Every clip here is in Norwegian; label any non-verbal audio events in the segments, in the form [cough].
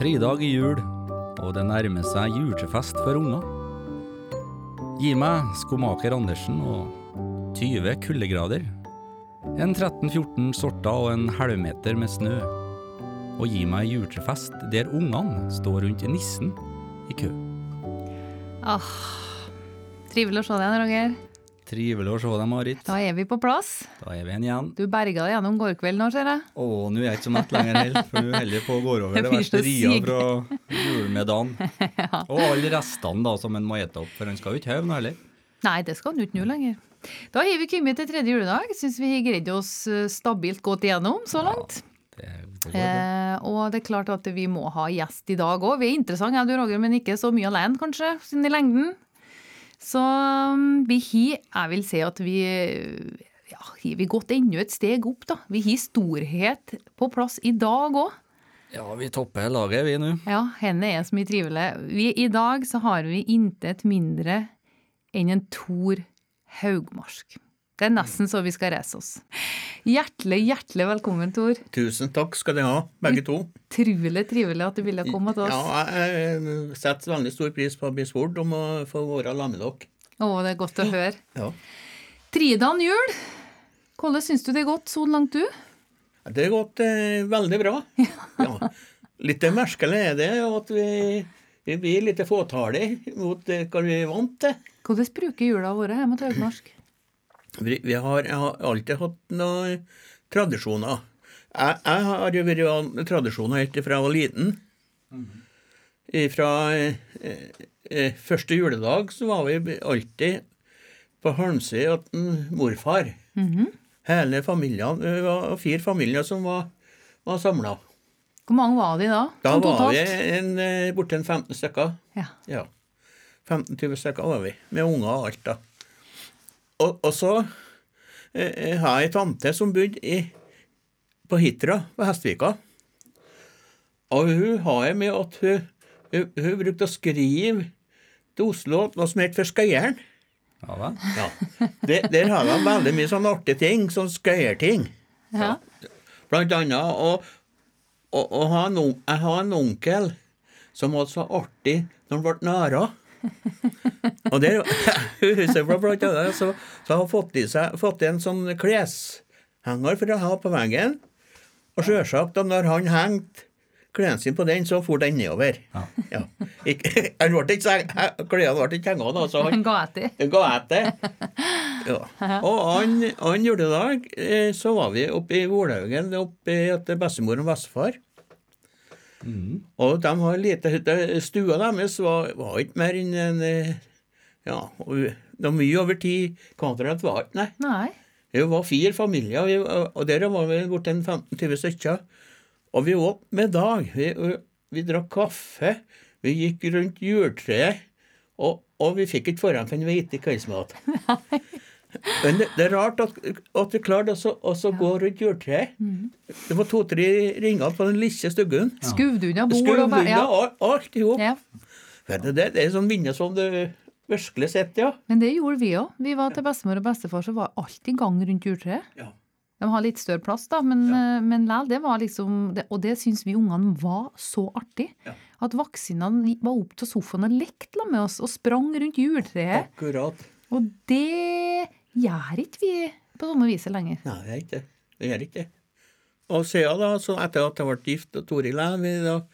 Tridag i jul, og det nærmer seg julefest for unger. Gi meg skomaker Andersen og 20 kuldegrader. En 13-14 sorter og en halvmeter med snø. Og gi meg julefest der ungene står rundt nissen i kø. Åh, trivelig å se deg Roger. Trivelig å se deg, Marit. Da er vi på plass. Da er vi igjen igjen. Du berga deg gjennom går kveld nå, ser jeg. Å, nå er jeg ikke så mett lenger heller, for nå holder jeg på å gå over [laughs] det verste ria fra julemiddagen. [laughs] Og alle restene da som en må ete opp, for en skal jo ikke heve nå heller. Nei, det skal en ikke nå lenger. Da har vi kommet til tredje juledag. Syns vi har greid oss eh, stabilt godt igjennom så langt. Det, det bra. Eh, og det er klart at vi må ha gjest i dag òg. Vi er interessante, jeg du Roger, men ikke så mye alene, kanskje, siden i lengden. Så um, vi har, jeg vil si at vi ja, har vi gått enda et steg opp, da. Vi har storhet på plass i dag òg. Ja, vi topper laget vi nå. Ja, henne er så mye trivelig. Vi, I dag så har vi intet mindre enn en Tor Haugmarsk. Det er nesten så vi skal reise oss. Hjertelig, hjertelig velkommen, Tor. Tusen takk skal dere ha, begge to. Utrolig trivelig at du ville komme til oss. Ja, jeg setter veldig stor pris på å bli spurt om å få være sammen med dere. Å, det er godt å høre. Ja. Tridan jul. Hvordan syns du det er gått så langt, du? Det har gått eh, veldig bra. Ja. Litt merkelig er det at vi, vi blir litt fåtallige mot hva vi er vant til. Hvordan bruker jula våre hjemme til Haugmarsk? Vi, vi har, har alltid hatt noen tradisjoner. Jeg, jeg har jo vært tradisjoner helt fra jeg var liten. Fra eh, eh, første juledag så var vi alltid på Halmsøy hos morfar. Hele familien, Vi var fire familier som var, var samla. Hvor mange var de da? Da var vi en, eh, borti en 15 stykker. Ja. Ja. 15-20 stykker var vi, med unger og alt, da. Og, og så eh, har jeg ei tante som bodde i, på Hitra på Hestvika. Og hun har jeg med at hun, hun, hun brukte å skrive til Oslo noe som het for Skøyeren. Ja vel. Ja. Det, der har de veldig mye sånne artige ting, sånn skøyerting. Ja. Blant annet og, og, og ha en, jeg har en onkel som var så artig når han ble næra. [laughs] og der, huset var blant annet, så, så har han fått i seg fått i en sånn kleshenger for å ha på veggen. Og sjølsagt, når han hengte klærne sine på den, så for den nedover. Ja. Ikke, [laughs] han ble ikke, klærne ble ikke hengt, da, så han Han ga etter. det ga etter. Ja. [laughs] Og annen juledag eh, så var vi oppe i Vålhaugen, oppe etter bestemor og bestefar. Og de har lite. Stua deres var, var ikke mer enn en eh, Ja, det var mye over ti kvadrat var ikke, nei. Nei. Det var fire familier, vi, og der var vi borti 15-20 stykker. Og vi åt middag. Vi, vi drakk kaffe. Vi gikk rundt juletreet. Og, og vi fikk ikke forhånd for en hvite kveldsmat. [laughs] Men det, er rart at, at vi klarte å ja. gå rundt juletreet. Det var to-tre ringer på den lille stuggen. Skuvd unna bord og ja. alt, i hop. ja. Det, det, er sånn minne som du virkelig sitter, ja. Men det gjorde vi òg. Vi var til bestemor og bestefar, så var alt i gang rundt juletreet. ja. De har litt større plass, da, men, ja. men lell, det var liksom det, Og det syns vi ungene var så artig. Ja. At vaksinene var opp til sofaen og lekte med oss og sprang rundt juletreet. Akkurat. Og det gjør ikke vi på samme viset lenger. Nei, det gjør ikke det. Det gjør ikke det. Og siden da, så etter at jeg ble gift og Toril og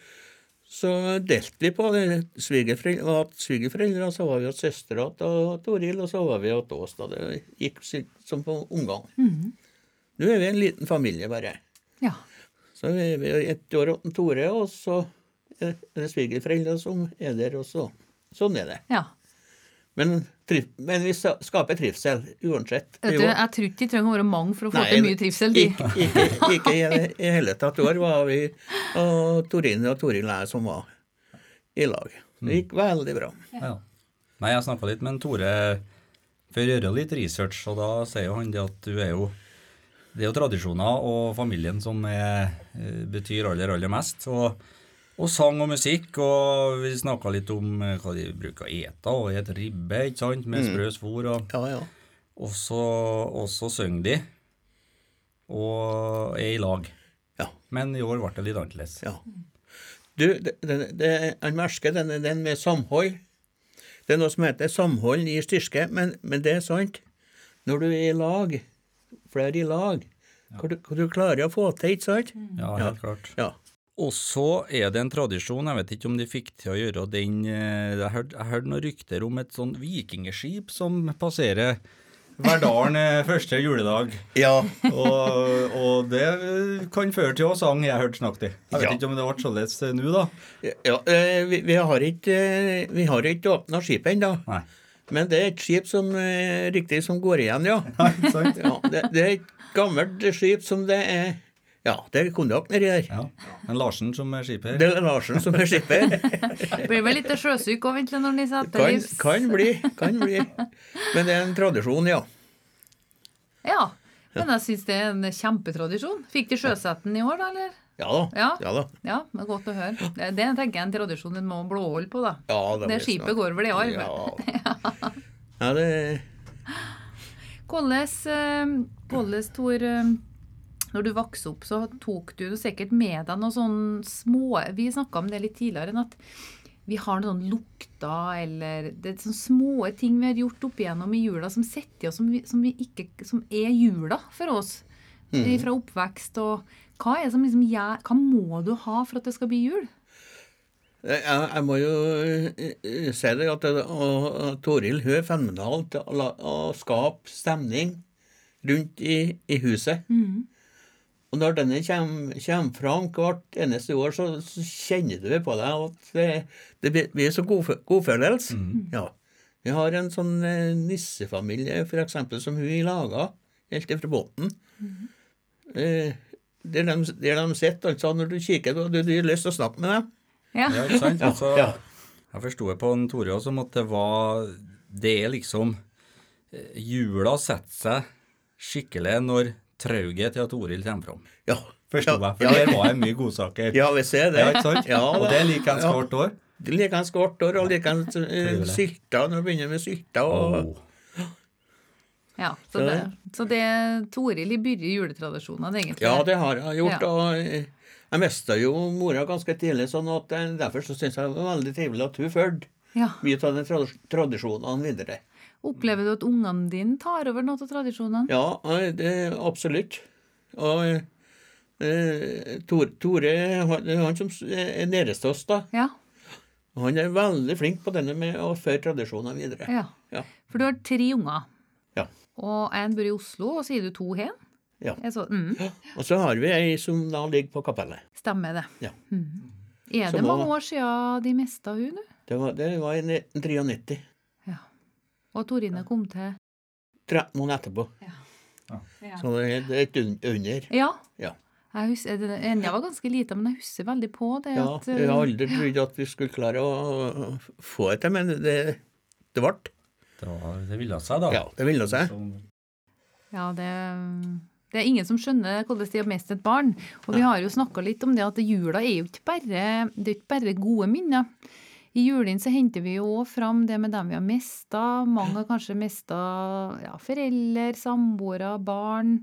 så delte vi på det. Svigerforeldre og svigerforeldre, så var vi hos søstera til Toril, og så var vi hos oss. da Det gikk som på ungene. Nå er vi en liten familie, bare. Ja. Så vi er ett år hos Tore, og så er det svigerforeldre som er der også. Sånn er det. ja. Men, tri- men vi skaper trivsel uansett. Vet du, jeg tror ikke de trenger å være mange for å få Nei, til mye trivsel. De. Ikke, ikke, ikke i det i hele tatt. I år var vi og Torine og Toril jeg som var i lag. Det gikk veldig bra. Ja. Nei, jeg snakka litt med en Tore for å gjøre litt research, og da sier jo han det at du er jo Det er jo tradisjoner og familien som er, betyr aller, aller mest. Og, og sang og musikk, og vi snakka litt om eh, hva de bruker å ete, og et ribbe, ikke sant, med sprø svor, og, Ja, ja. og så, og så synger de, og er i lag. Ja. Men i år ble det litt annerledes. ja. Du, det, det, det, han merker den, den med samhold. Det er noe som heter samhold gir styrke, men, men det er sant. Når du er i lag, flere i lag, hva, du, hva du klarer å få til, ikke sant? Ja, helt klart. Ja. Og så er det en tradisjon, jeg vet ikke om de fikk til å gjøre den eh, Jeg hørte jeg hørte noen rykter om et sånn vikingskip som passerer Verdalen [laughs] første juledag. ja. Og, og det kan føre til å sang jeg hørte snakket i. Jeg vet Ja. ikke om det ble således eh, nå, da. ja eh, vi, vi har ikke, vi har ikke åpna skipet ennå. Men det er et skip som riktig som går igjen, ja. [laughs] Nei, sant? ja det, det er et gammelt skip som det er Ja, det er konjakk nedi der. Ja. Men Larsen som er skipper. Det er Larsen som er skipper. [laughs] Blir vel litt sjøsyk òg, vent litt, når de setter Kan, livs. kan bli. Kan bli. Men det er en tradisjon, ja. Ja. Men jeg syns det er en kjempetradisjon. Fikk de sjøsetten i år, da, eller? Ja da. Ja. Ja da. Ja, det er godt å høre. Det, det tenker jeg er en tradisjon en må blåholde på, da. Ja, det, Det skipet snart. går vel i arv. Ja. [laughs] ja, det Hvordan, eh, Tor, eh, når du vokste opp, så tok du sikkert med deg noen sånne små Vi snakka om det litt tidligere, enn at vi har noen lukter eller det er sånne små ting vi har gjort opp igjennom i jula som sitter i oss, som, vi, som, vi ikke, som er jula for oss. Fra oppvekst og hva er det som liksom jeg, Hva må du ha for at det skal bli jul? Jeg, jeg må jo eh, si det at Toril hun er fenomenal til å, skape stemning rundt i, i huset. Og når denne kommer, kommer fram hvert eneste år, så, så kjenner du på deg at det, det blir- så god, godfølelse. Ja. Vi har en sånn eh, nissefamilie for eksempel, som hun laga helt fra båten. Eh, der de, der de sitter, altså, når du kikker, du, du har lyst til å snakke med dem. Ja. Ja, ikke sant? Altså, ja. Jeg forsto på en Tore også, som at det var Det er liksom eh, Jula setter seg skikkelig når trauget til Toril kommer fram. Ja. Forsto ja. jeg, for der var det mye godsaker. Ja, vi ser det. Ja, ikke sant? Ja, og det liker han Ja. hvert år. Det liker han hvert år, og liker han uh, sylta når du begynner med sylta. Og, Oh. Ja, så det, så det Toril i byrje juletradisjonene, egentlig. Ja, det har jeg gjort. Ja. og eh, Jeg mista jo mora ganske tidlig, sånn at eh, derfor så syns jeg det var veldig trivelig at hun fulgte Ja. mye av de trad tradisjonene videre. Opplever du at ungene dine tar over noe av tradisjonene? Ja, det det, absolutt. Og eh, Tor, Tore, han, er han som er nærest oss, da. Ja. Han er veldig flink på denne med å føre tradisjoner videre. ja. Ja. For du har tre unger, Ja. og en bor i Oslo, og så er du to hen? Ja. Så, mm, Og så har vi ei som da ligger på kapellet. stemmer det. Ja. Er Som det mange år siden de mista hun? Det var, det var i 1993. Ja. Og Torine kom til 13 måneder etterpå. ja. Så det er- et under. ja. Ja. Jeg, husker, det- var ganske lita, men jeg husker veldig på det. Ja, at, jeg har uh, aldri trodd at vi skulle klare å få det til, men det, det ble. Det, var, det ville seg, da. Ja, det ville seg. Ja, det, det er ingen som skjønner hvordan de har mistet et barn. Og vi har jo snakka litt om det at jula er jo ikke bare, det er ikke bare gode minner. I julen så henter vi jo også fram det med dem vi har mista. Mange har kanskje mista ja, foreldre, samboere, barn.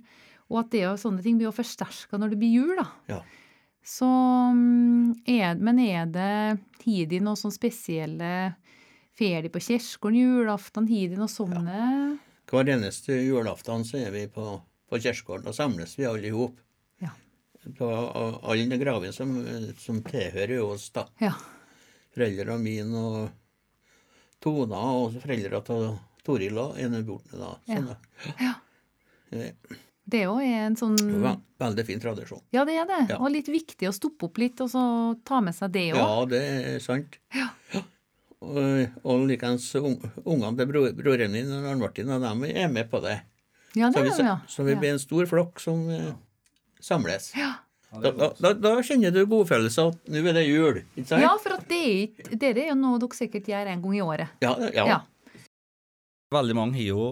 Og at det er sånne ting blir jo forsterka når det blir jul, da. Ja. Så mm, er, Men er det Har de noe sånn spesielle Fer de på kirkegården julaften? Har de noe sånne Hver eneste julaften så er vi på, på kirkegården og samles vi alle i hop. Ja. På alle gravene som, som tilhører oss, da. Ja. Foreldrene mine og Tona og foreldrene til Toril og ene borte da. Sånn. Ja. Eh, Det òg er en sånn veldig fin tradisjon. Ja, det er det. Ja. Og litt viktig å stoppe opp litt og så ta med seg det òg. Ja, det er sant. Ja. Og, og likeens ungene til bro, broren min og Arne Martin, og de er med på det. Ja, Så det vi, er det, ja. så vi blir en stor flokk som eh, samles. Ja. Da, da, da, kjenner du godfølelsen at nå er det jul. ikke sant? ja, for det er Dere er jo noe dere sikkert gjør en gang i året. Ja, ja. Ja. Veldig mange har jo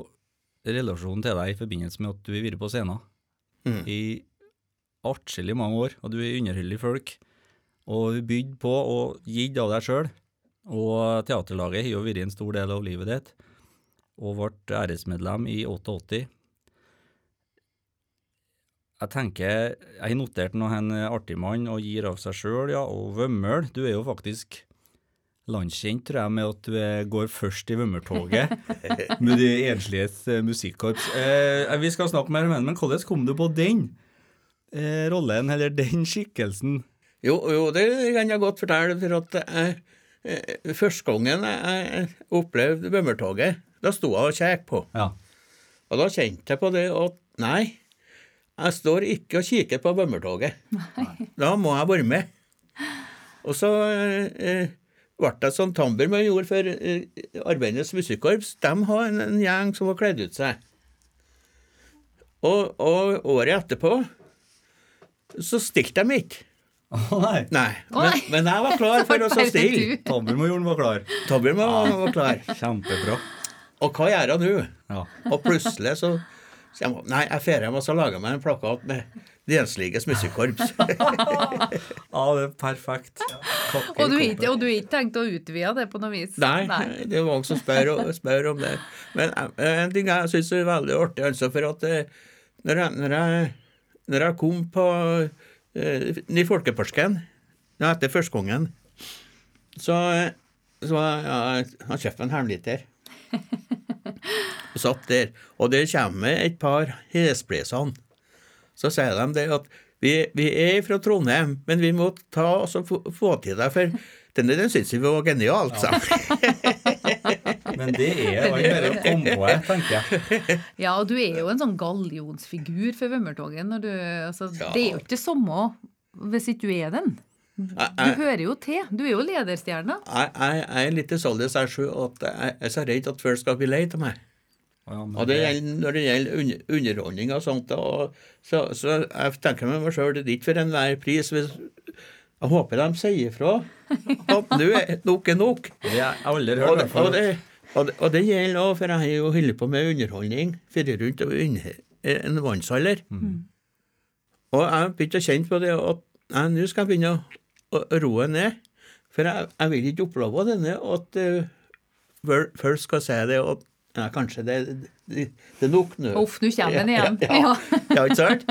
relasjon til deg i forbindelse med at du har vært på scenen Mm. i atskillig mange år, og du er underholdig folk. Og bydd på og gitt av deg sjøl. Og teaterlaget har jo vært en stor del av livet ditt, og ble æresmedlem i 88. jeg tenker Jeg har notert noe en artig mann og gir av seg sjøl, ja, og Vømmøl. Du er jo faktisk landskjent, tror jeg, med at du er, går først i Vømmertoget [laughs] med De ensliges eh, musikkorps. Eh, vi skal snakke mer om den, men hvordan kom du på den eh, rollen, eller den skikkelsen? Jo, jo, det kan jeg godt fortelle, for at jeg, eh, første gangen jeg jeg opplevde Vømmertoget, da sto jeg og kjekk på. Ja. Og da kjente jeg på det at nei, jeg står ikke og kikker på bømmertoget. Da må jeg være med. Og så eh, ble det sånn Tambermann gjorde for eh, Arbeidernes Musikkorps. De har en, en gjeng som har kledd ut seg. Og, og året etterpå så stilte de ikke. Å nei. Nei, men, men jeg var klar [laughs] for å stille. du. Var klar. Tambermann var, var klar. Kjempebra. Og hva gjør hun nå? Ja. Og plutselig så så jeg må, Nei, jeg drar hjem og så lager jeg meg en plakat med De ensliges musikkorps. [laughs] ja, det er perfekt. Og du ikke, og du har ikke tenkt å utvide det på noe vis? Nei, det er mange som spør, spør om det. Men eh, en ting jeg syns er veldig artig, altså, for at eh, når jeg, når jeg, når jeg kom på eh, i Folkeparken ja, etter førstegangen, så, så var jeg, jeg kjøpte en halvliter. Og satt der. Og der kommer et par hesblesende. Så sier de det at vi, vi er fra Trondheim, men vi må ta oss og få, få til det, for denne den syns vi var genialt, sa. Men det er jo bare å komme på tenker jeg. Ja, og du er jo en sånn gallionsfigur for Vømmertoget. Du, altså, Ja. Det er jo ikke det samme hvis ikke du er den. Du Jeg, hører jo til. Du er jo lederstjerna. jeg, jeg, jeg er litt sånn jeg sjøl jeg er så redd at folk skal bli lei av meg. Ja, Og det gjelder, når det gjelder underholdning og sånt, og, så, så jeg tenker med meg sjøl det er ikke for enhver pris. Hvis, jeg håper de sier ifra at nå er nok er nok. [laughs] Det har jeg aldri hørt. Og det, og, det, og, det, og det gjelder òg, for jeg har jo holdt på med underholdning før rundt under en vannsalder. Og jeg begynte å kjenne på det at nå skal jeg begynne å, å roe ned. For jeg, jeg vil ikke oppleve denne at uh, folk skal si det at ja, kanskje det, det, det er nok nå. Uff, nå kommer den igjen. Ja, Ja. ja. [laughs] ja ikke sant?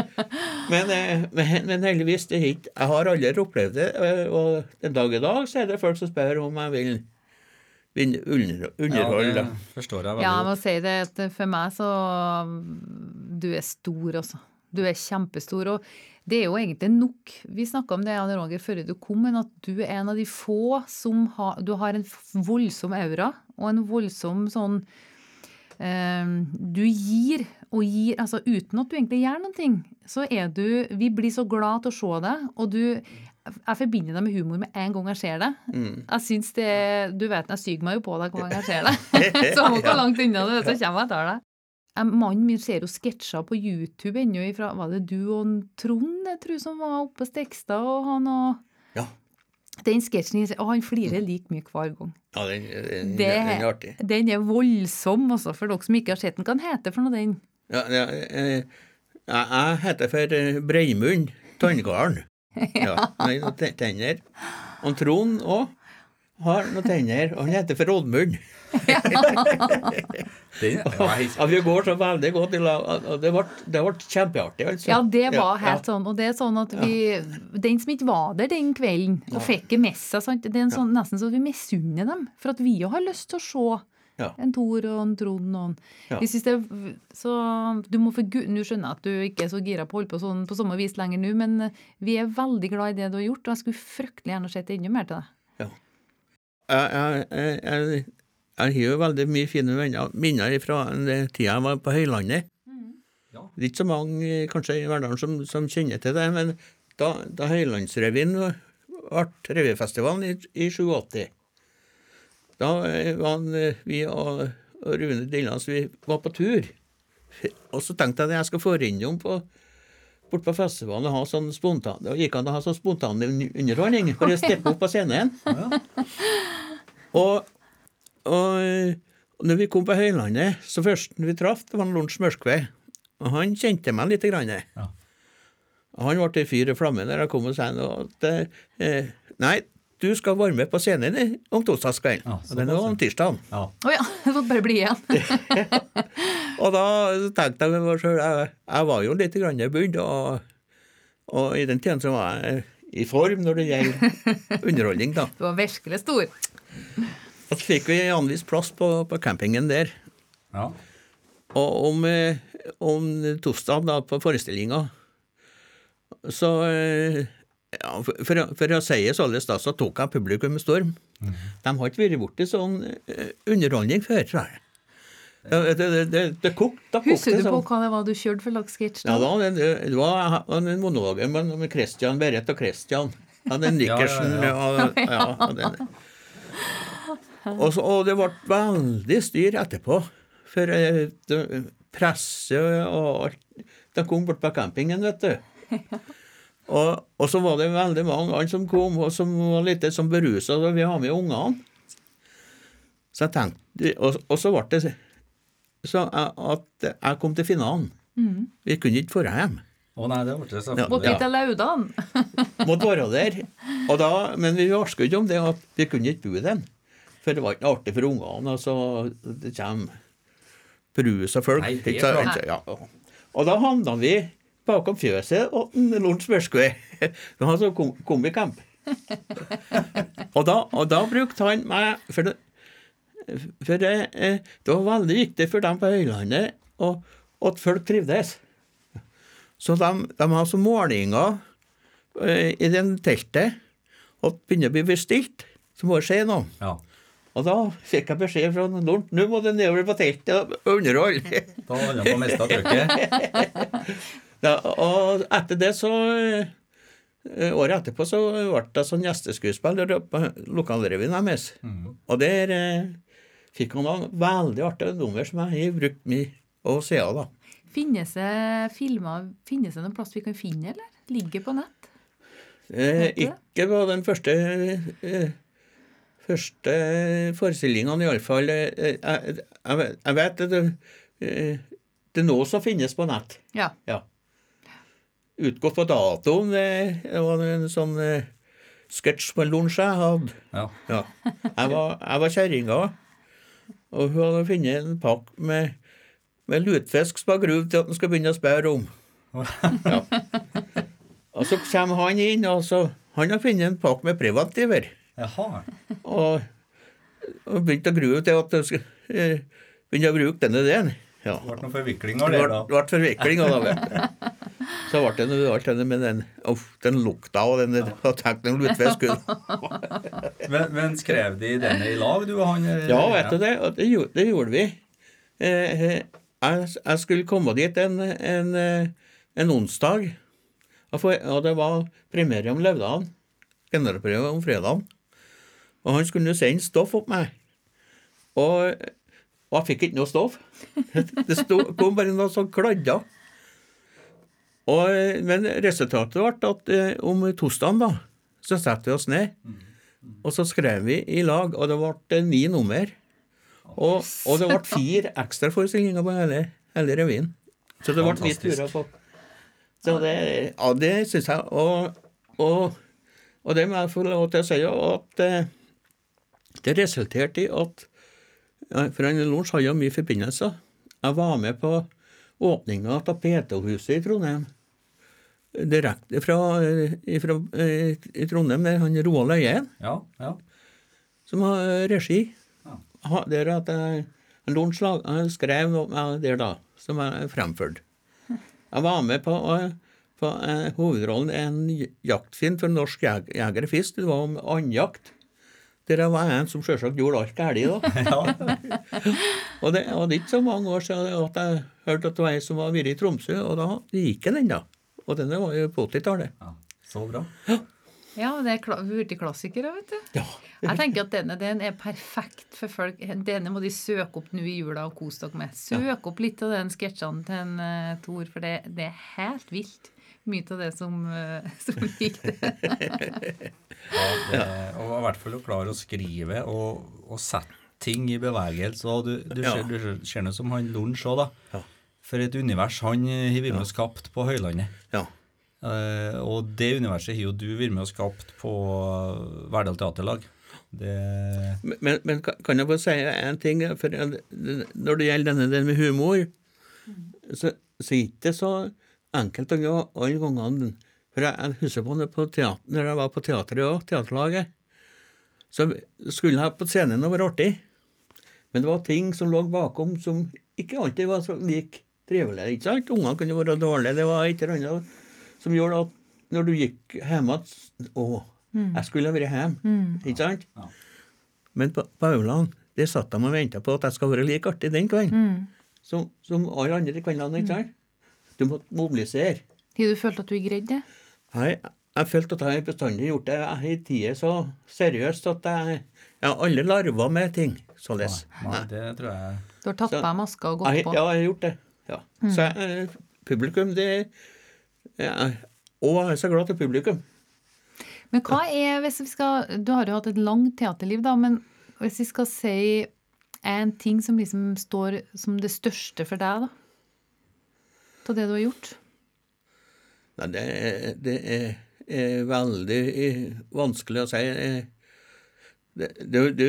Men, eh, men, men heldigvis, det er ikke Jeg har aldri opplevd det, eh, og den dag i dag så er det folk som spør om jeg vil, vil under, underholde. Ja, det forstår jeg veldig Ja, jeg må si det at for meg så Du er stor, altså. Du er kjempestor. Og det er jo egentlig nok. Vi snakka om det, Anne Roger, før du kom, men at du er en av de få som har Du har en voldsom aura, og en voldsom sånn Du gir og gir, altså uten at du egentlig gjør noen ting, så er du Vi blir så glad til å se deg, og du jeg forbinder deg med humor med en gang jeg ser det. Jeg synes det, Du vet, jeg syr meg jo på deg hver gang jeg ser det. [laughs] Samme hvor langt unna du er, så kommer jeg etter deg. Mannen min ser jo sketsjer på YouTube ennå ifra Var det du og Trond, jeg tror, som var oppe på Stekstad, og han og Ja. Den sketsjen Og han flirer like mye hver gang. Ja, den, den, Det, den er artig. den er voldsom, også, for dere som ikke har sett den. Hva heter for noe, den? Ja, ja, eh, jeg, jeg heter for Breimund Breimunn Tanngarden. [laughs] Ja, ja. tenner. Og Trond òg har noen tenner, og han heter for Oddmund. Ja, [laughs] Ja, vi går så veldig godt i lag, det ble, det ble kjempeartig, altså. Ja, det var Ja, helt sånn. Og det er sånn at vi Den som ikke var der den kvelden, og fikk det med seg, sant? det er en sånn, nesten så vi misunner dem. For at vi òg har lyst til å se Ja. en Tor og en Trond og en Ja. Vi synes det Så du må for gud Nå skjønner jeg at du ikke er så gira på å holde på sånn på samme vis lenger nå, men eh, vi er veldig glad i det du har gjort, og jeg skulle fryktelig gjerne sett enda mer til deg. Jeg, jeg, jeg, jeg, jeg har jo veldig mye fine venner, minner fra den tida jeg var på Høylandet. Ja. Det er ikke så mange eh, kanskje i Verdalen som, som kjenner til det, men da, da Høylandsrevyen ble revyfestivalen i, i 87, da eh, var eh, vi og, og Rune Dillans vi var på tur. Og så tenkte jeg at jeg skal få innom på bort på festivalen og ha sånn spontan da gikk han og ha sånn spontan underholdning. å steppe opp på scenen. Og, og, og når vi kom på Høylandet, så først når vi traff, det var en Lorentz Mørskvei. Og han kjente meg lite grann. Ja. Han ble i fyr og flamme der jeg kom og sa at eh, Nei, du skal være med på scenen om torsdagskvelden. Ja, og den var om tirsdagen. Ja. Å ja, [laughs] jeg måtte bare bli igjen. [laughs] Og da tenkte jeg med meg sjøl jeg, jeg var jo litt grann bydd, og, og i den tiden så var jeg i form når det gjelder underholdning, da. [laughs] Du var virkelig stor. Og så fikk vi anvist plass på, på campingen der. Ja. Og om, eh, om torsdag, da, på forestillinga, så eh, ja, for, for, å- for å si det således, da, så tok jeg publikum med storm. De har ikke vært borti sånn eh, underholdning før, tror jeg. Det, det, det, det, det kokte. da kokte Husker du på sånn. hva det var du kjørte for slags sketsj? Ja, da? det, det var en monolog med, med Christian, Berit og Christian. Han er Nikkersen Ja, ja, ja. Og, så, og det ble veldig styr etterpå. For eh, det- presse og alt De kom bort på campingen, vet du. [laughs] Og, og så var det veldig mange andre som kom, og som var litt som berusa. og Vi har med ungene. Så jeg tenkte Og, og så ble det så jeg, at jeg kom til finalen. Vi kunne ikke dra hjem. Å nei, det ble så. Måtte ikke til Laudan? [laughs] Måtte være der. Og da, men vi varsket ikke om det at vi kunne ikke bo den. For det var ikke artig for ungene. Altså, det kommer og folk. Nei, det er ikke sant? klart. Ja. Og da havna vi bakom fjøset og Lorentz Børskve. Vi hadde så kom- komicamp. [laughs] og, da, og da brukte han meg For det, for det, eh, det var veldig viktig for dem på Høylandet og, at folk trivdes. Så de, de har så målinger eh, i den teltet og begynner å bli bestilt, så må det skje noe. Ja. Og da fikk jeg beskjed fra Lornt nå må du nedover på teltet og underholde. Da holdt han på å miste trykket. [laughs] ja, og etter det så eh, Året etterpå så ble det sånn gjesteskuespiller på lokalrevyen deres. Og der fikk han noen veldig artige nummer som jeg har brukt mye å se av, da. Finnes det filmer Finnes det noen plass vi kan finne, eller? Ligger på nett? Eh, ikke på den første eh, første forestillingene, iallfall. Eh, jeg, jeg, vet- jeg vet det, eh, det er noe som finnes på nett. Ja. Ja. Utgått på datoen. Det det var en sånn eh, sketsj på en lunsj jeg hadde. Ja. Ja. Jeg var, jeg var kjerringa, og hun hadde funnet en pakke med, med lutfisk som var grov til at han skulle begynne å spørre om. Ja. Og så kommer han inn, og så han har funnet en pakke med preventiver. Jaha. Og, og begynte å grue til at han skulle eh, begynne å bruke denne den. Ja. Det ble noen forvikling Det da. det, ble, da. Så ble det alt det med den, uff, den lukta og den ja. tenk den lutfisk. Men, men skrev de denne i lag, du og han? Ja, vet du det? Det, gjorde, det gjorde vi. Eh, eh, jeg, jeg skulle komme dit en, en, eh, en onsdag, og, for, og det var premiere om lørdagen. Generalprøve om fredagen. Og han skulle sende stoff opp meg. Og, og jeg fikk ikke noe stoff. [laughs] Det sto, kom bare noe sånn kladder. Og, men resultatet ble at eh, om torsdagen, da, så satte vi oss ned. Og så skrev vi i lag, og det ble eh, ni nummer. Og, og det ble fire ekstraforestillinger på hele, hele revyen. Så det ble litt turer på. Så det, ja, det syns jeg. Og, og, og det må jeg få lov til å si, at eh, det resulterte i at For Lorentz har jo mye forbindelser. Jeg var med på åpninga av PT-huset i Trondheim. Direkte fra, eh, fra eh, i Trondheim, der han Roald Øyen Ja, ja. som har regi. Ja. Der at jeg, han Lorentz lag- han skrev noe der da, som jeg fremførte. Jeg var med på, eh, på eh, hovedrollen i en jaktfilm for Norsk jeg, Jeger og Fisk. Det var om andjakt. Der jeg var en som selvsagt gjorde alt galt. da. [laughs] [laughs] og det og det er ikke så mange år siden at jeg hørte at det var ei som var vært i Tromsø, og da gikk den ennå. Og denne var jo på 80-tallet. ja. Så bra. Ja, det er kla hurtigklassikere, vet du. Ja. Jeg tenker at denne den er perfekt for folk. Denne må de søke opp nå i jula og kose dere med. Søk opp litt av den sketsjene til en uh, Tor, for det, det er helt vilt. Mye av det som, uh, [laughs] som liker det. [laughs] Ja, det, og i hvert fall å klare å skrive og, og sette ting i bevegelse. Og du, du, Ja. ser, du ser- ser det som han lunsj òg, da. For et univers han har vært med og skapt på Høylandet. Ja. Eh, og det universet har jo du vært med og skapt på Verdal Teaterlag. Det Men, men kan jeg få si en ting? For når det gjelder denne delen med humor, så, så gikk det så enkelt å gjøre alle gangene. For jeg, jeg husker på det på teater, når jeg var på teateret òg, teaterlaget. Så skulle jeg på scenen og være artig. Men det var ting som lå bakom som ikke alltid var så like trivelige. ikke sant? Ungene kunne være dårlige. Det var et eller annet som gjorde at når du gikk hjem igjen Å, jeg skulle ha vært hjemme. Ikke sant? Ja. Men på, på Auland det satt de og venta på at jeg skal være like artig den kvelden som, som alle andre kveldene. ikke sant? Du måtte mobilisere. Har du følt at du ikke greide det? Jeg, jeg følte at jeg bestandig gjort det jeg har tidet så seriøst at jeg, jeg har aldri larva med ting således. Nei, det tror jeg Du har tatt på deg maska og gått på? ja, jeg har gjort det. Ja. Så jeg, eh, publikum, det ja, Og jeg er så glad til publikum. Men hva er, hvis vi skal Du har jo hatt et langt teaterliv, da, men hvis vi skal si en ting som liksom står som det største for deg, da? Av det du har gjort? Nei, det, det er, er veldig eh, vanskelig å si. Eh, Det, det, det,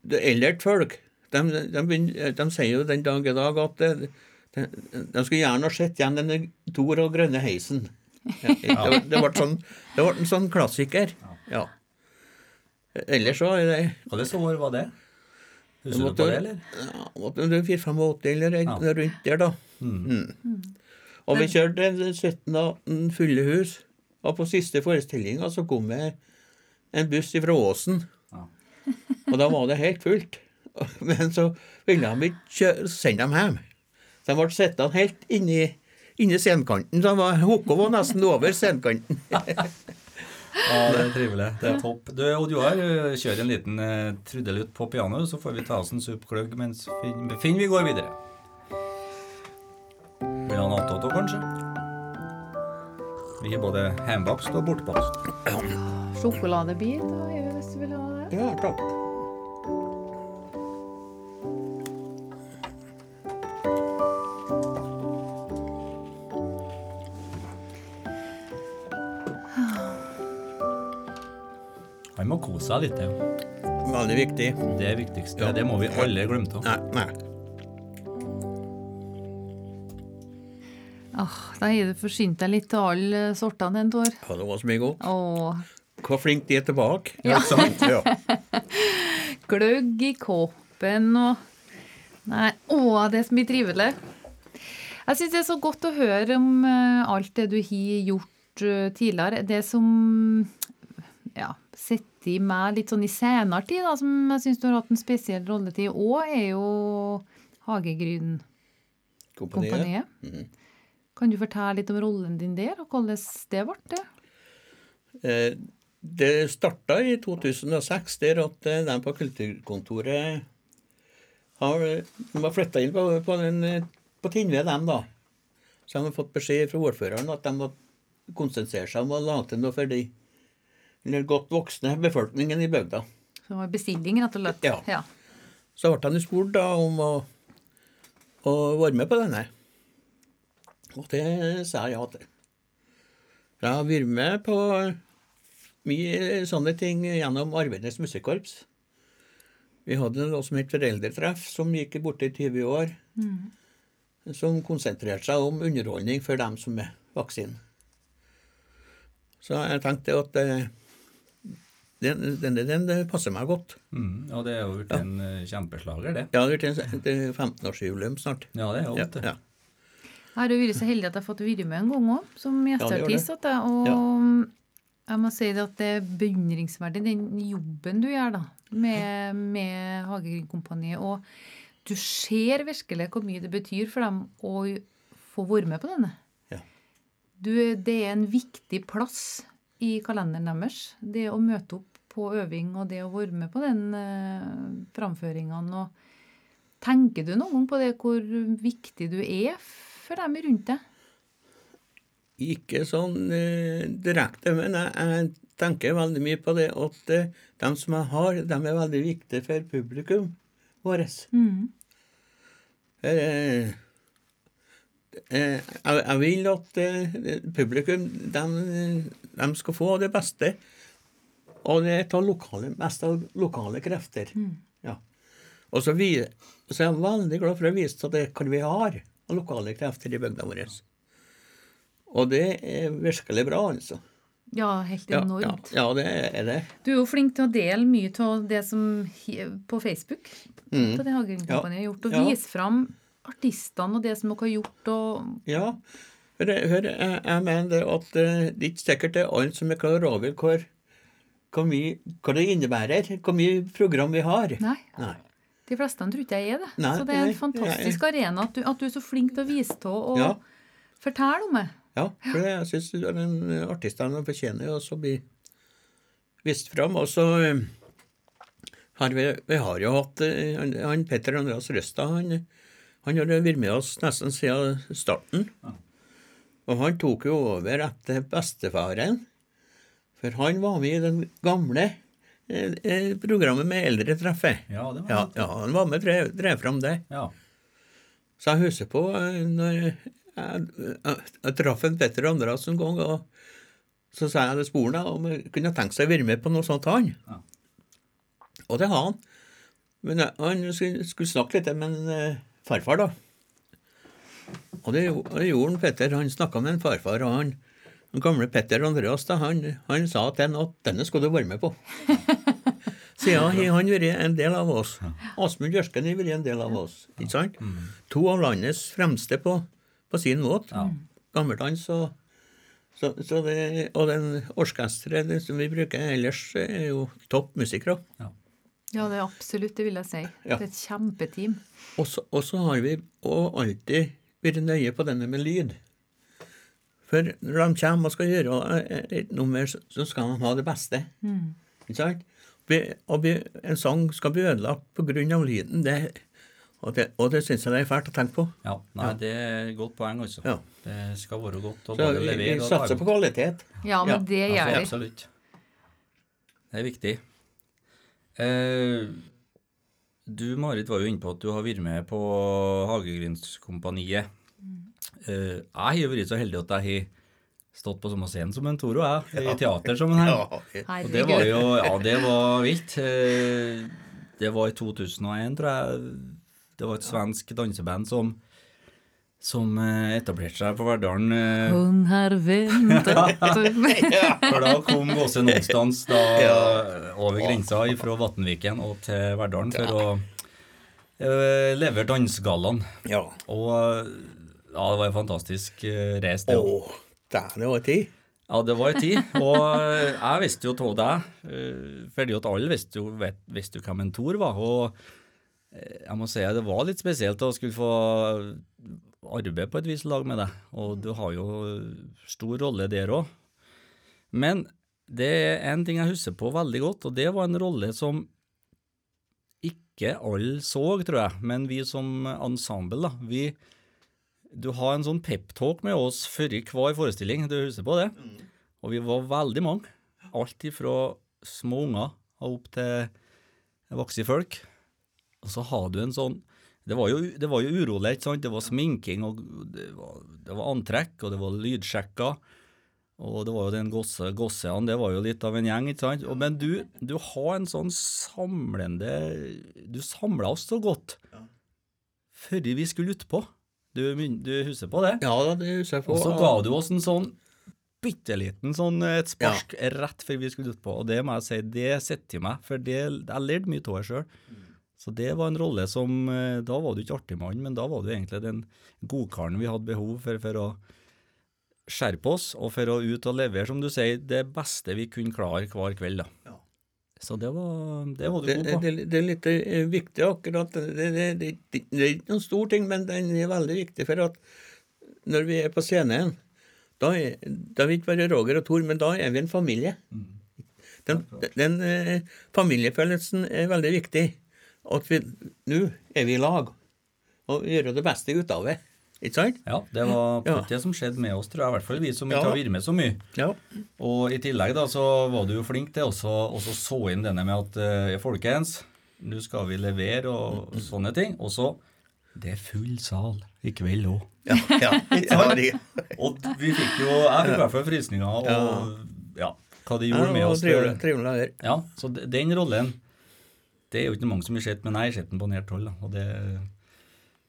det eldre folk de, de, de, de sier jo den dag i dag at det, de, skulle gjerne ha sett igjen denne Tor og grønne heisen. Ja, det, det, ble sånn, det ble en sånn klassiker. Ja. Ellers så er det Hvilket år var det? det måtte, du på det, eller? Ja, måtte det 4-85 eller Ja. rundt der, da. Mm. Og vi kjørte 17-18 fulle hus, og på siste forestillinga så kom det en buss fra Åsen. Ja. Og da var det helt fullt. [laughs] Men så ville de ikke sende dem hjem. Så de ble sittende helt inni, inni scenekanten. Så var, Håkon var nesten over scenekanten. [laughs] Ja, det er trivelig. Det er topp. Du, Odd Joar, kjør en liten eh, trudelutt på piano, så får vi ta oss en suppkløgg mens Finn, Finn vi går videre. Vil han ha Toto, kanskje? Vi har både hjemmebakst og bortbakst. Sjokoladebit, hvis du vil ha det. Ja, takk. Han må kose seg litt. ja. Veldig viktig. Det er viktigst. Ja. Det må vi alle glemme av. Nei, nei. Åh, da har du forsynt deg litt av alle sortene en år. Ja, det var så mye godt. Åh, Hvor flink de er tilbake. Ja. Ikke sant? Ja. [laughs] gløgg i koppen og Nei, åh, det er så mye trivelig. Jeg syns det er så godt å høre om eh, alt det du har gjort eh, tidligere. Det som ja, sitter i meg litt sånn i senere tid, da, som jeg syns du har hatt en spesiell rolle til òg, er jo Hagegryn Kompaniet. Mm -hmm. Kan du fortelle litt om rollen din der, og hvordan det ble? det? Eh, Det starta i 2006, der at eh, de på kulturkontoret har, de har flytta inn på, på, den, på Tinnved, dem, da. Så de har fått beskjed fra ordføreren at de må konsentrere seg om å lage til noe for de eller godt voksne befolkningen i bygda. Så det var bestilling, rett og slett? Ja. Så ble han spurt da om å, å være med på denne. Og det sa jeg ja til. Jeg har vært med på mye sånne ting gjennom Arbeidernes musikkorps. Vi hadde noe som het Foreldretreff, som gikk borte i 20 år. Som konsentrerte seg om underholdning for dem som er vaksine. Så jeg tenkte at eh, den, den, den, den passer meg godt. Mm, og det er jo blitt en eh, kjempeslager, det. Ja, det blir til en er 15-årsjubileum snart. Ja, det er jo Ja, det. ja. Jeg har jo vært så heldig at jeg har fått være med en gang òg, som gjesteartist. Ja, og jeg må si det at det er beundringsverdig, den jobben du gjør da, med, med Hagegryn-kompaniet. Og du ser virkelig hvor mye det betyr for dem å få være med på denne. Ja. Du, det er en viktig plass i kalenderen deres. Det å møte opp på øving og det å være med på den eh, framføringene. Og tenker du noen gang på det, hvor viktig du er for dem rundt deg? Ikke sånn eh, direkte, men jeg, jeg tenker veldig mye på det at eh, de som jeg har, de er veldig viktige for publikum vårt. Mm. Eh, eh, jeg, jeg vil at eh, publikum de, de skal få det beste. Og det er av lokale, mest av lokale krefter. Ja. Og så, vi, så er jeg veldig glad for å vise at det hva vi har. av lokale krefter i bygda vår. Og det er virkelig bra, altså. Ja, helt Ja, ja, enormt. ja det er det. Du er jo flink til å dele mye av det som på Facebook Mm. til det Hagen-kompaniet har gjort, og Ja. vise fram artistene og det som dere har gjort, og Ja. Hør, hør jeg, jeg mener at eh, det er ikke sikkert det er alle som er klar over hvor, hvor mye hva det innebærer, hvor mye program vi har. Nei. Nei. De fleste tror ikke jeg er det. Nei, så det er en fantastisk arena at du, at du er så flink til å vise av og Ja. fortelle om det. Ja, for det, jeg syns artistene fortjener å bli vist fram. Og så eh, har vi, vi har jo hatt eh, han, han Petter Andreas Røsta han, han har vært med oss nesten siden starten. Og han tok jo over etter bestefaren, for han var med i den gamle eh, eh, programmet med eldretreffet. Ja, det var Ja, ja, han var med og drev, drev fram det. Ja. Så jeg husker på eh, når jeg, jeg, jeg traff en Petter Andreas en gang, og så sa jeg det sporene om jeg kunne tenke seg å være med på noe sånt, han. Ja. Og det har han. Men han skulle, skulle snakke litt med en farfar, da. Og det, det gjorde han Petter. Han snakka med en farfar, og han, den gamle Petter Andreas da, han, han sa til ham at denne skal du være med på. [laughs] Siden har han vært en del av oss. Asmund Jørsken har vært en del av oss. ikke sant? To av landets fremste på, på sin måte. Ja. Gammeldans og så, så det, Og den orkesteret som vi bruker ellers, er jo topp musikere. Ja. Ja, det er absolutt, det vil jeg si. Ja. Det er et kjempeteam. Og så og så har vi og alltid vært nøye på denne med lyd. For når de kommer og skal gjøre eh, et nummer, så- skal de ha det beste. Ikke sant? Og en sang skal bli ødelagt av lyden, det, og det, og det syns jeg det er fælt å tenke på. ja. Nei, det er et godt poeng, altså. Ja. Det skal være godt å bare levere. vi, satser på kvalitet. Ja, men Ja, det Ja, gjør vi. absolutt. Det er viktig. Eh, du, Marit, var jo inne på at du har vært med på Hagegrinskompaniet. Eh, jeg har vært så heldig at jeg har stått på samme scene som en Toro, jeg, i teatersammenheng. Og det var jo Ja, det var vilt. Eh, Det var i 2001, tror jeg. Det var et svensk danseband som som eh, etablerte seg på Verdalen. eh, Hun har ventet [laughs] For da kom Gåse Nonstans da over grensa fra Vatnviken og til Verdalen for å eh, levere dansegallaen. Ja. Og ja, det var en fantastisk eh, reis, det òg. dæven, det var tid. Ja, det var en tid. Og eh, jeg visste jo av deg, eh, fordi at alle visste jo, vet, visste jo hvem en Tor var. Og jeg må si at det var litt spesielt å skulle få arbeide på et vis lag med deg. Og du har jo stor rolle der òg. Men det er en ting jeg husker på veldig godt, og det var en rolle som ikke alle så, tror jeg, men vi som ensemble, da, vi Du har en sånn peptalk med oss før i hver forestilling, du husker på det? Og vi var veldig mange. Alt ifra små unger og opp til voksne folk. Og så har du en sånn Det var jo, det var jo urolig, ikke sant? Det var sminking, og det var, det var antrekk, og det var lydsjekker. Og det var jo den gosse, gossene, det var jo litt av en gjeng, ikke sant? Og, men du, du har en sånn samlende Du samla oss så godt før vi skulle utpå. Du, du husker på det? Ja det husker jeg på. Og så ga du oss en sånn bitte liten sånn et spark rett før vi skulle utpå, og det må jeg si, det sitter i meg, for det, jeg lærte mye av det sjøl. Så det var en rolle som eh, Da var du ikke artig mann, men da var du egentlig den godkaren vi hadde behov for for å skjerpe oss, og for å ut og levere, som du sier, det beste vi kunne klare hver kveld. da. Ja. Så det var, det var du god på. det, det er litt eh, viktig akkurat. Det, det, det, det, det er ikke noen stor ting, men den er veldig viktig for at når vi er på scenen, da er, da vil ikke bare Roger og Tor, men da er vi en familie. Den, den eh, familiefølelsen er veldig viktig. At vi nå er vi i lag, og gjør det beste ut av det. Ikke sant? Ja, det var Ja. det som skjedde med oss, tror jeg, i hvert fall vi som ikke Ja. har vært med så mye. Ja. Og i tillegg da, så var du jo flink til også å så inn denne med at eh, folkens, nå skal vi levere og sånne ting. Og så det er full sal i kveld òg. Ja, ja, Og vi fikk jo Jeg fikk i hvert fall frysninger og ja, hva de gjorde med oss. trivelig, trivelig å. Ja, så den rollen Det er jo ikke mange som har sett, men jeg har sett den på nært hold. Og det,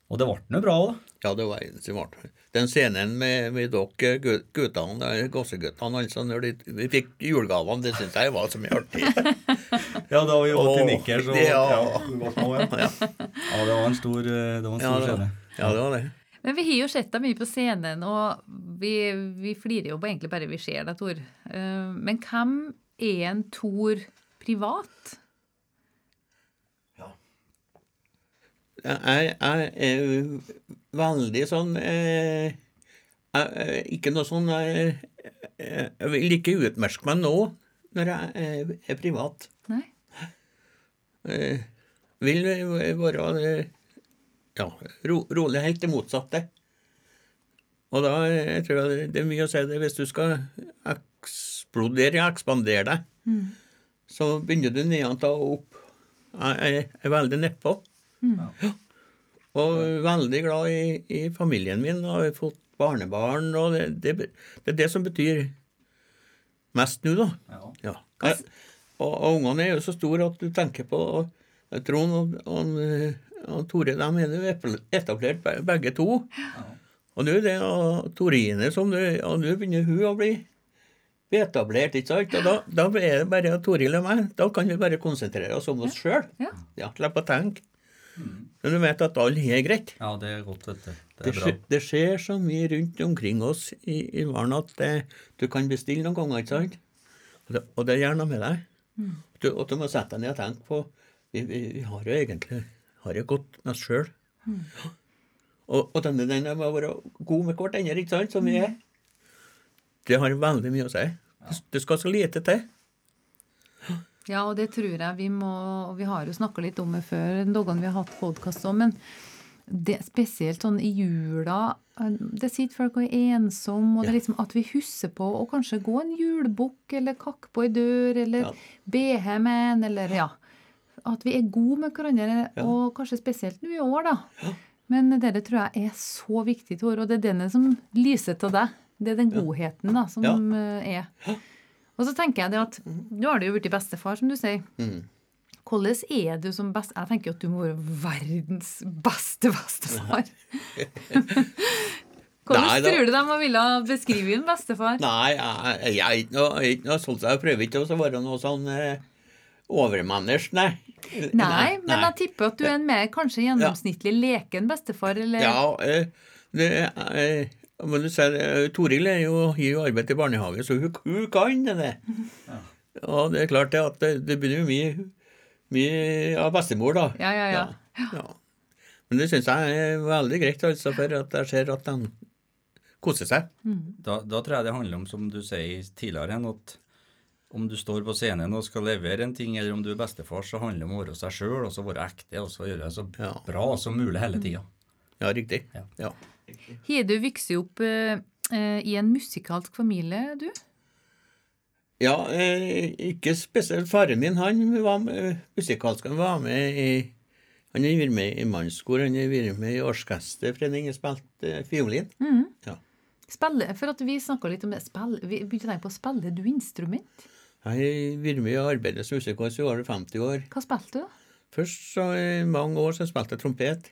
og det ble nå bra òg, da. Ja, det var eneste som ble. Den scenen med, med dere guttene, gosseguttene, altså, når de, vi fikk julegavene, det syns jeg var så mye artig. [laughs] Ja, da vi var i Åh, nikkers det- ja. ja, var små, ja. ja, det var en stor, eh, det var en stor scene. ja, det var det. Men vi har jo sett deg mye på scenen, og vi, vi flirer jo på egentlig bare vi ser deg, Tor. Eh, Men hvem er en Tor privat? Jeg, er veldig sånn eh, jeg, eh, Ikke noe sånn Jeg, jeg vil ikke utmerke meg nå når jeg er, privat. Nei? Jeg vil være eh, ja, ro, rolig, helt det motsatte. Og da jeg tror jeg det er mye å si det hvis du skal eksplodere, ekspandere deg, så begynner du nedenfra og opp. Jeg er veldig nedpå. Ja. Og veldig glad i, i familien min og har fått barnebarn, og det, det, det er det som betyr mest nå, da. Ja. Ja. Jeg, og, og ungene er jo så store at du tenker på og, Trond og, og, og Tore de er jo etablert begge to. Og nå er det og Torine som du, og nå begynner hun å bli etablert, ikke sant? Og da, da er det bare Toril og meg. Da kan vi bare konsentrere oss om oss sjøl. Ja. Ja, slippe å tenke. Men du vet at alle har greit. ja, det er godt, vet du. Det Det er bra. skjer, det skjer så mye rundt omkring oss i, i verden at det, du kan bestille noen ganger, ikke sant? Og det, og det gjør noe med deg. Du, og du må sette deg ned og tenke på Vi, vi, vi har jo egentlig har det godt med oss sjøl. Og, og denne den med å være god med hverandre, ikke sant, som vi er, det har veldig mye å si. Ja. det skal så lite til. Ja, og det tror jeg vi må og Vi har jo snakka litt om det før, dagene vi har hatt podkast om, men det, spesielt sånn i jula eh, Det sitter folk og er ensomme, og det er liksom at vi husker på å kanskje gå en julebukk, eller kakke på ei dør, eller Ja. be hjem en, eller ja. At vi er gode med hverandre, og kanskje spesielt nå i år, da. Men det tror jeg er så viktig, Tor, og det er denne som lyser til deg. Det er den godheten da, som Ja. eh, er. Og så tenker jeg det at nå har du jo blitt bestefar, som du sier. Mm. Hvordan er du som best... Jeg tenker jo at du må være verdens beste bestefar. [laughs] Hvordan Nei, da- tror du de ville beskrive en bestefar? Nei, jeg, er ikke noe, jeg ikke noe jeg prøver ikke å være noe sånn eh, overmenneske, nei. Nei, men jeg tipper at du er en mer kanskje gjennomsnittlig leken bestefar, eller Ja, eh, det eh, men du ser, eh, Toril er jo, gir jo arbeid til barnehage, så hun, hun kan det. Ja. Og det er klart det at det, det blir jo mye, mye av bestemor, da. Ja, ja, ja. ja. Men det syns jeg er veldig greit, altså, for at jeg ser at de koser seg. Da, da tror jeg det handler om, som du sier tidligere, igjen, at om du står på scenen og skal levere en ting, eller om du er bestefar, så handler det om å være seg sjøl, og så være ekte, og så gjøre det så Ja. bra som mulig hele tida. Ja, riktig. Ja. Ja. Har vokste vokst opp eh, eh, i en musikalsk familie, du? Ja, eh, ikke spesielt faren min. Han var med, musikalsk. Han var med i Han har vært med i mannskor, han har vært med i orkesterforening og spilt eh, fiolin. Ja. Spille, for at vi snakka litt om det. Spill, vi begynte å tenke på spiller du instrument? Jeg har vært med i arbeidet som musiker i over 50 år. Hva spilte du? Først så i mange år så spilte jeg trompet.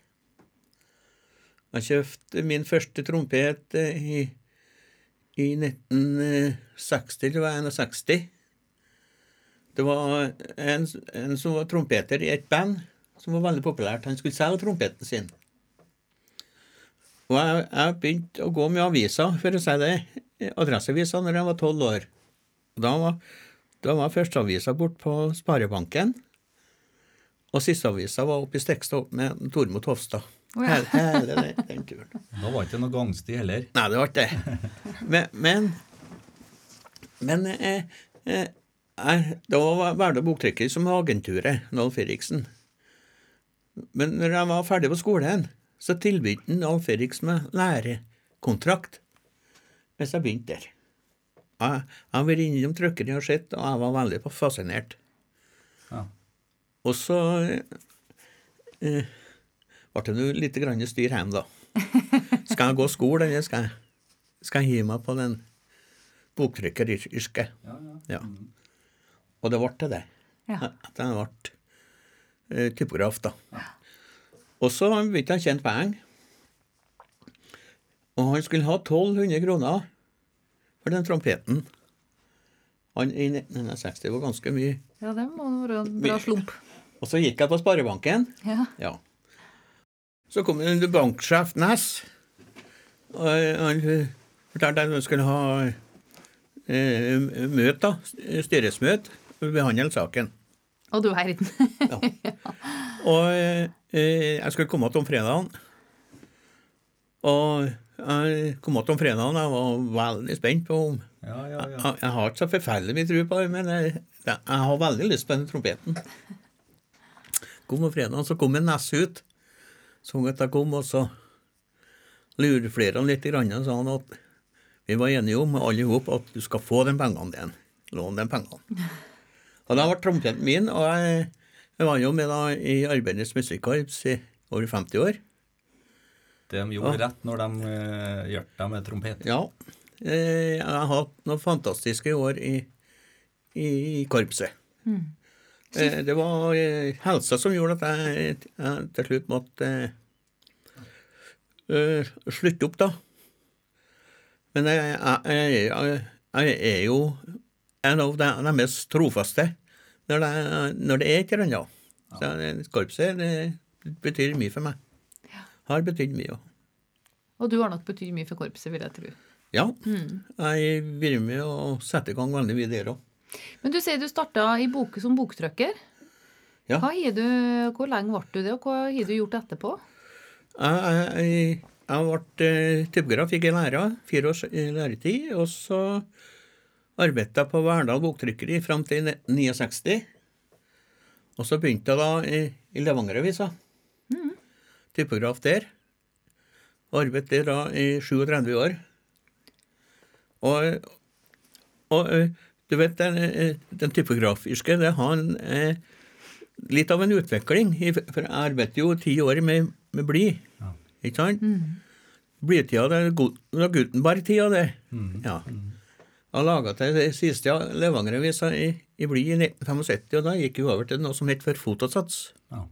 Jeg kjøpte min første trompet eh, i, i 1960 eller var det 61. Det var en, en som var trompeter i et band som var veldig populært. Han skulle selge trompeten sin. Og jeg, jeg begynte å gå med aviser, for å si det, adresseaviser, når jeg var tolv år. Da var, da var førsteavisa bort på Sparebanken. Og sisteavisa var oppe i Stekstad med Tormod Hofstad. Å ja. Hele, hele den, den turen. Da var ikke noe gangsti heller. Nei, det var ikke det. Men, men, men eh, eh, Da var Verdal Boktrykker som agenturet, Alf Eriksen. Men når jeg var ferdig på skolen, så tilbød han Alf Eriksen meg lærekontrakt hvis jeg begynte der. Jeg, jeg har vært innom trykkeriet og sett, og jeg var veldig fascinert. Ja. Og så eh, ble det nå litt grann styr hjemme, da. Skal jeg gå skole, eller skal jeg, skal jeg gi meg på den boktrykkeryrket? Ja, ja. Ja. Og det ble til det. Ja. At jeg ble typograf, da. Og så begynte jeg å tjene penger. Og han skulle ha 1200 kroner for den trompeten. Han i 1960 var ganske mye. Ja, det må være en bra slump. Og så gikk jeg på Sparebanken. Ja. Ja. Så kom en banksjef Næss. Og han eh, fortalte at han skulle ha Møt møte, da. Styresmøte. og Behandle saken. Og du verden. [laughs] Ja. Og eh, jeg skulle komme tilbake om fredagen. Og jeg kom tilbake om fredagen. Jeg var veldig spent på om Ja, ja, ja. jeg, jeg har ikke så forferdelig mye tro på det, men jeg, jeg, har veldig lyst på den trompeten. [laughs] Kom på fredagen, så kom en Ness ut. Så etter kom, og så lurflerte han litt, grann, og sa han at vi var enige om alle ihop at du skal få den pengene dine. Lån den pengene. Og da ble trompeten min, og jeg, jeg var jo med da i Arbeidernes musikkorps i over 50 år. Det de gjorde rett når de uh, hjalp deg med trompet. Ja. Eh, Jeg har hatt noen fantastiske år i, i, i korpset. Eh, Det var eh, helsa som gjorde at jeg, jeg til slutt måtte uh, slutte opp, da. Men jeg, jeg, jeg, jeg er jo en av de, de mest trofaste når det, når det er et eller annet. Så korpset det betyr mye for meg. Har betydd mye. også. Og du har nok betydd mye for korpset, vil jeg tro. Ja. Jeg har vært med å sette i gang veldig mye der òg. Men du sier du starta i bok, som boktrykker. Ja. Du, hvor lenge ble du det, og hva har du gjort etterpå? Jeg, jeg, jeg ble eh, typograf, fikk jeg lære, fire års eh, læretid, og så arbeidet jeg på Verdal Boktrykkeri fram til 1969. Og så begynte jeg da i, i Levangeravisa. Typograf der. Arbeidet der da i 37 år. Og, og du vet, den, eh, den typografiske, det har en eh, litt av en utvikling. For jeg arbeidet jo ti år med, med bly, Ja. ikke sant? Blytida, det det var Gutenberg-tida, det. Ja. Jeg laga til det siste av Levanger-avisa i, i bly i 1975, og da gikk vi over til noe som het for fotosats. Ja.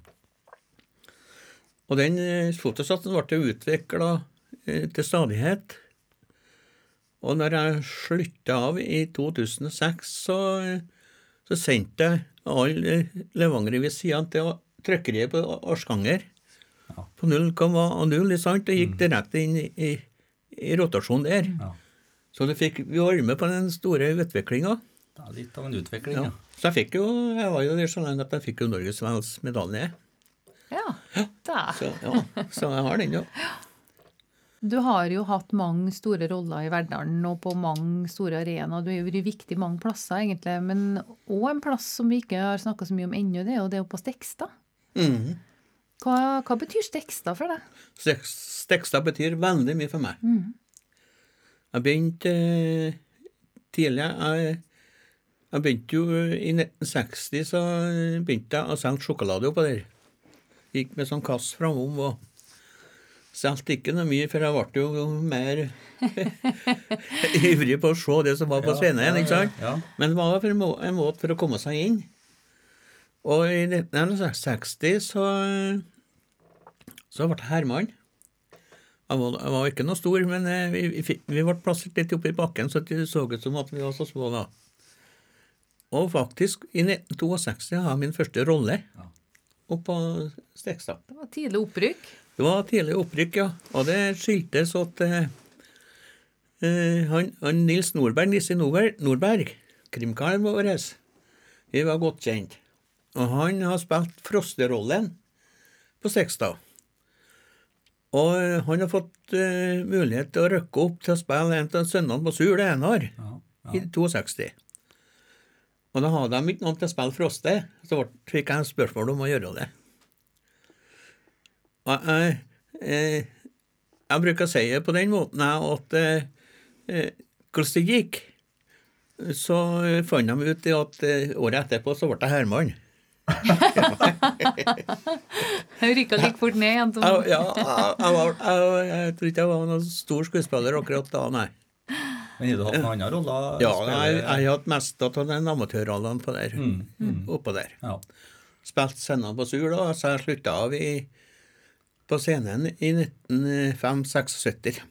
Og den eh, fotosatsen ble utvikla eh, til stadighet. Og når jeg slutta av i 2006, så, så sendte jeg alle Levanger-avisene til trykkeriet på Orskanger. Ja. På 0,0, ikke sant? Og gikk direkte inn i, i, i rotasjon der. Ja. Så du fikk, vi var med på den store utviklinga. Det er litt av en utvikling, Ja. ja. Så jeg fikk jo, jeg var jo der så lenge at jeg fikk jo Norges Vels medalje. Ja, er. Så, ja, så jeg har den, jo. [laughs] Du har jo hatt mange store roller i Verdalen og på mange store arenaer. Du har vært viktig mange plasser, egentlig. Men òg en plass som vi ikke har snakka så mye om ennå, det er jo det på Stekstad. Mm. Hva, hva betyr Stekstad for deg? Stek- Stekstad betyr veldig mye for meg. Jeg begynte eh, tidlig jeg, jeg begynte jo eh, I 1960 så begynte jeg å selge sjokolade oppå der. Gikk med sånn kass framom og solgte ikke noe mye, for jeg ble jo mer [laughs] ivrig på å se det som var på scenen. ikke sant? Ja, Men det var en, må en måte for å komme seg inn. Og i 1960 så, så ble jeg Herman. Jeg var, jeg var ikke noe stor, men eh, vi, vi, vi ble plassert litt oppi bakken, så det så ut som at vi var så små da. Og faktisk, i 1962 har jeg min første rolle Ja. oppe på Stekstad. Det var tidlig opprykk. Det var tidlig opprykk, ja. Og det skyldtes at eh, eh, han, han Nils Nordberg, Nisse Nordberg, Nordberg krimkaren vår, vi var godt kjent. Og han har spilt Frosterollen på Sekstad. Og eh, han har fått eh, mulighet til å rykke opp til å spille en av sønnene på Sur, det Enar, ja, i 62. Og da hadde de ikke noen til å spille Froste, så fikk jeg spørsmål om å gjøre det. Og jeg, eh, jeg bruker å si det på den måten jeg, at eh, eh, hvordan det gikk, så fant de ut at året etterpå så ble jeg Herman. [laughs] Jeg rykka like fort ned igjen. Jeg, ja, jeg, jeg, var, jeg, jeg tror ikke jeg var noen stor skuespiller akkurat da, nei. Men har du hatt noen andre roller? Ja, jeg, jeg har hatt mest av den amatørrollene på der, Mm, oppå der. Ja. Spilt scenen på Sur, da, så jeg slutta av i, på scenen i 1975-76.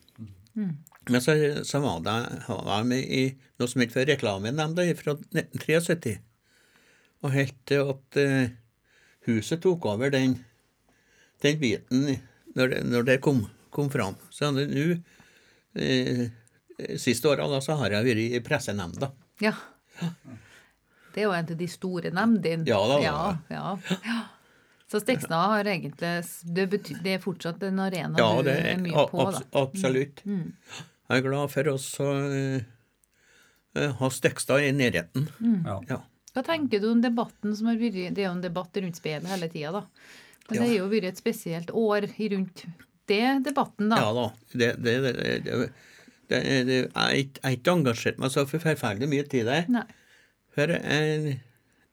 Men så, så var det, var med i noe som het Reklamenemnda fra 1973. Og helt til at uh, huset tok over den, den biten når det, når det kom, kom fram. Så nå uh, Siste åra så har jeg vært i pressenemnda. Ja. Det er jo en av de store nemndene. Ja da, Ja, ja, ja. Så Stekstad har egentlig det, betyr, det er fortsatt en arena Ja, du er er mye på? på, da. abs absolutt. Jeg er glad for oss å eh, ha Stekstad i nærheten. Mm. Ja. Hva tenker du om debatten som har vært Det er jo en debatt rundt spillet hele tida, da. Men det har jo vært et spesielt år rundt det debatten, da. Ja da. Det, det, det, det, det, det, det, jeg har ikke- jeg har ikke engasjert meg så forferdelig mye til det. Nei. For jeg,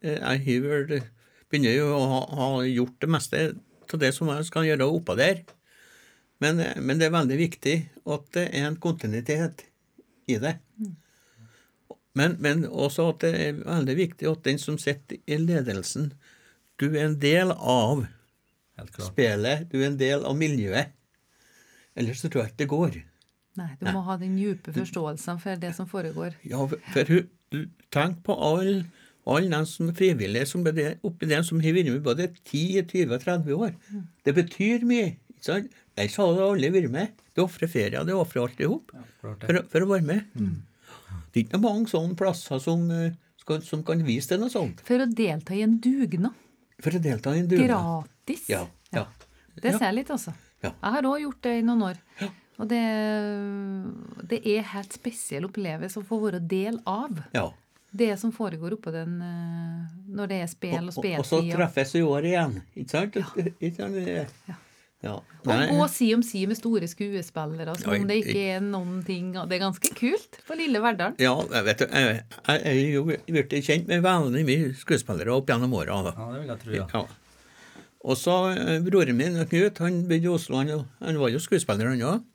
jeg har vel begynner jo å ha, ha gjort det meste av det som jeg skal gjøre oppå der. Men, men det er veldig viktig at det er en kontinuitet i det. Men, men også at det er veldig viktig at den som sitter i ledelsen Du er en del av Helt spillet, du er en del av miljøet. Ellers så tror jeg ikke det går. Nei, du må ha den dype forståelsen for det som foregår. Ja, for for tenk på alle all de som er frivillige som er oppi den som har vært med både 10, 20 og 30 år. Det betyr mye. ikke sant? Ellers hadde alle vært med. Du ofrer ferie, du ofrer alt i hop for, for å være med. Det er ikke mange sånne plasser som, eh, skal, som kan vise til noe sånt. For å delta i en dugnad. For å delta i en dugnad. Gratis. Ja, ja. Det ser jeg litt, altså. Ja. Jeg har òg gjort det i noen år. Og det, det er helt spesiell opplevelse å få være del av ja. Det som foregår oppå den eh, når det er spel og Og, og, og så speltid. Treffes i år igjen. Ikke sant? [laughs] Ikke sant? Ja. Ja. og gå si om si med store skuespillere, som om det ikke er noen ting Det er ganske kult på lille Verdal. Ja, jeg vet jeg, jeg er jo blitt kjent med veldig mye skuespillere opp gjennom åra. Ja, det vil jeg tro, ja. Ja. Og så eh, broren min, Knut, han bodde i Oslo, han, han var jo skuespiller, han òg.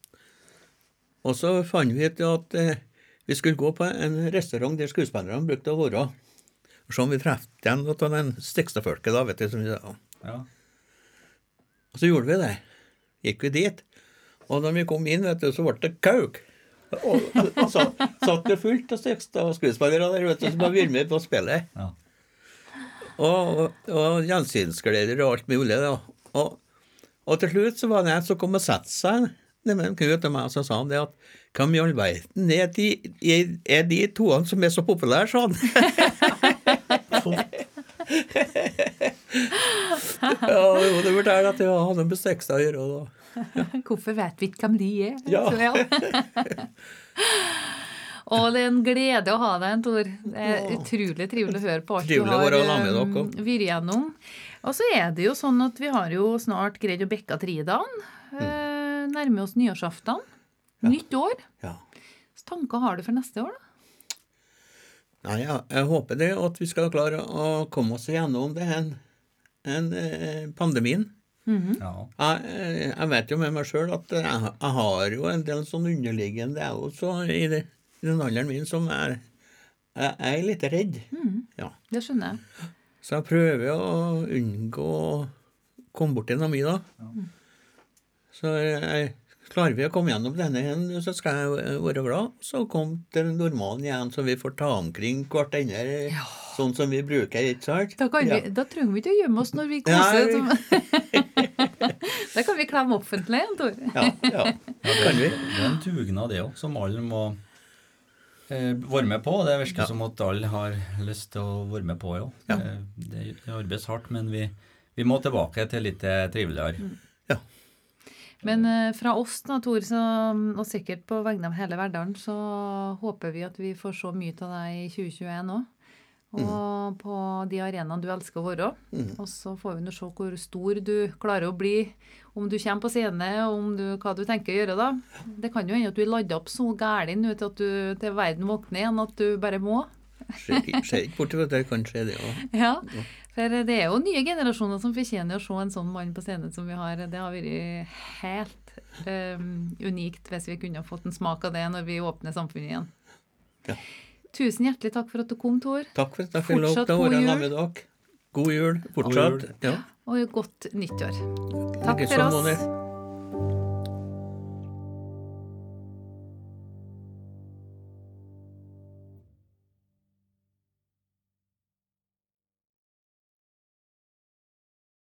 Og så fant vi ut at eh, vi skulle gå på en restaurant der skuespillerne brukte å være. Og se om vi traff igjen noe av den Stikstad-folket, da, vet du. som vi sa. ja. Og så gjorde vi det. Gikk vi dit. Og når vi kom inn, vet du, så ble det kauk. Og, og så satt det fullt av Stikstad-skuespillere der, vet du, som har vært med på spillet. ja. Og, og gjensynsgleder og alt mulig. da. Og, og til slutt så var det en som kom og satte seg nede Knut og meg, så sa han det at hvem i all verden er de, er, de toene som er så populære, sa han. [laughs] ja, det forteller at det hadde med Stekstad å gjøre. da. [laughs] Hvorfor vet vi ikke hvem de er? Ja. Og [laughs] det er en glede å ha deg, Tor. Det er utrolig trivelig å høre på alt Trivelig du dere. um, vært gjennom. Og så er det jo sånn at vi har jo snart greid å bekke tridagen. Mm. Eh, nærmer oss nyårsaften. Nytt år. Ja. Så tanker har du for neste år, da? Nei, jeg, jeg håper det at vi skal klare å komme oss gjennom det en, en eh, pandemien. ja. Jeg, eh, jeg vet jo med meg sjøl at jeg, jeg har jo en del sånn underliggende jeg også i, det, i den alderen min som er Jeg jeg er litt redd. Ja. Det skjønner jeg. Så jeg prøver å unngå å komme borti noe mye, da. Så jeg, klarer vi å komme gjennom denne, så skal jeg være glad. Så kom til normalen igjen, så vi får ta omkring hverandre sånn som vi bruker, ikke sant? Da, kan Ja. vi, da trenger vi ikke å gjemme oss når vi koser. [laughs] da kan vi klemme offentlig, igjen, Tor. Ja, ja. Kan vi? Det er en dugnad, det òg, som alle må eh, være med på. Det virker som at alle har lyst til å være med på, ja. Ja. Det, det, det arbeides hardt, men vi, vi må tilbake til litt eh, triveligere. Ja. Men eh, fra oss, da, Tor, så, og sikkert på vegne av hele Verdalen, så håper vi at vi får så mye av deg i 2021 òg. Og på de arenaene du elsker å være. Og så får vi nå se hvor stor du klarer å bli. Om du kommer på scene, og om du, hva du tenker å gjøre da. Det kan jo hende at du er ladda opp så gæren til at du til verden våkner igjen at du bare må. Ser ikke- bort fra at det kan skje, det òg. Ja, for det er jo nye generasjoner som fortjener å se en sånn mann på scenen som vi har. Det har vært helt um, unikt hvis vi kunne fått en smak av det når vi åpner samfunnet igjen. Ja. Tusen hjertelig takk for at du kom, Tor. Takk for at jeg fikk lov til å god være jul. sammen med dere. God jul fortsatt. jul. Ja. Og godt nyttår. Takk for oss.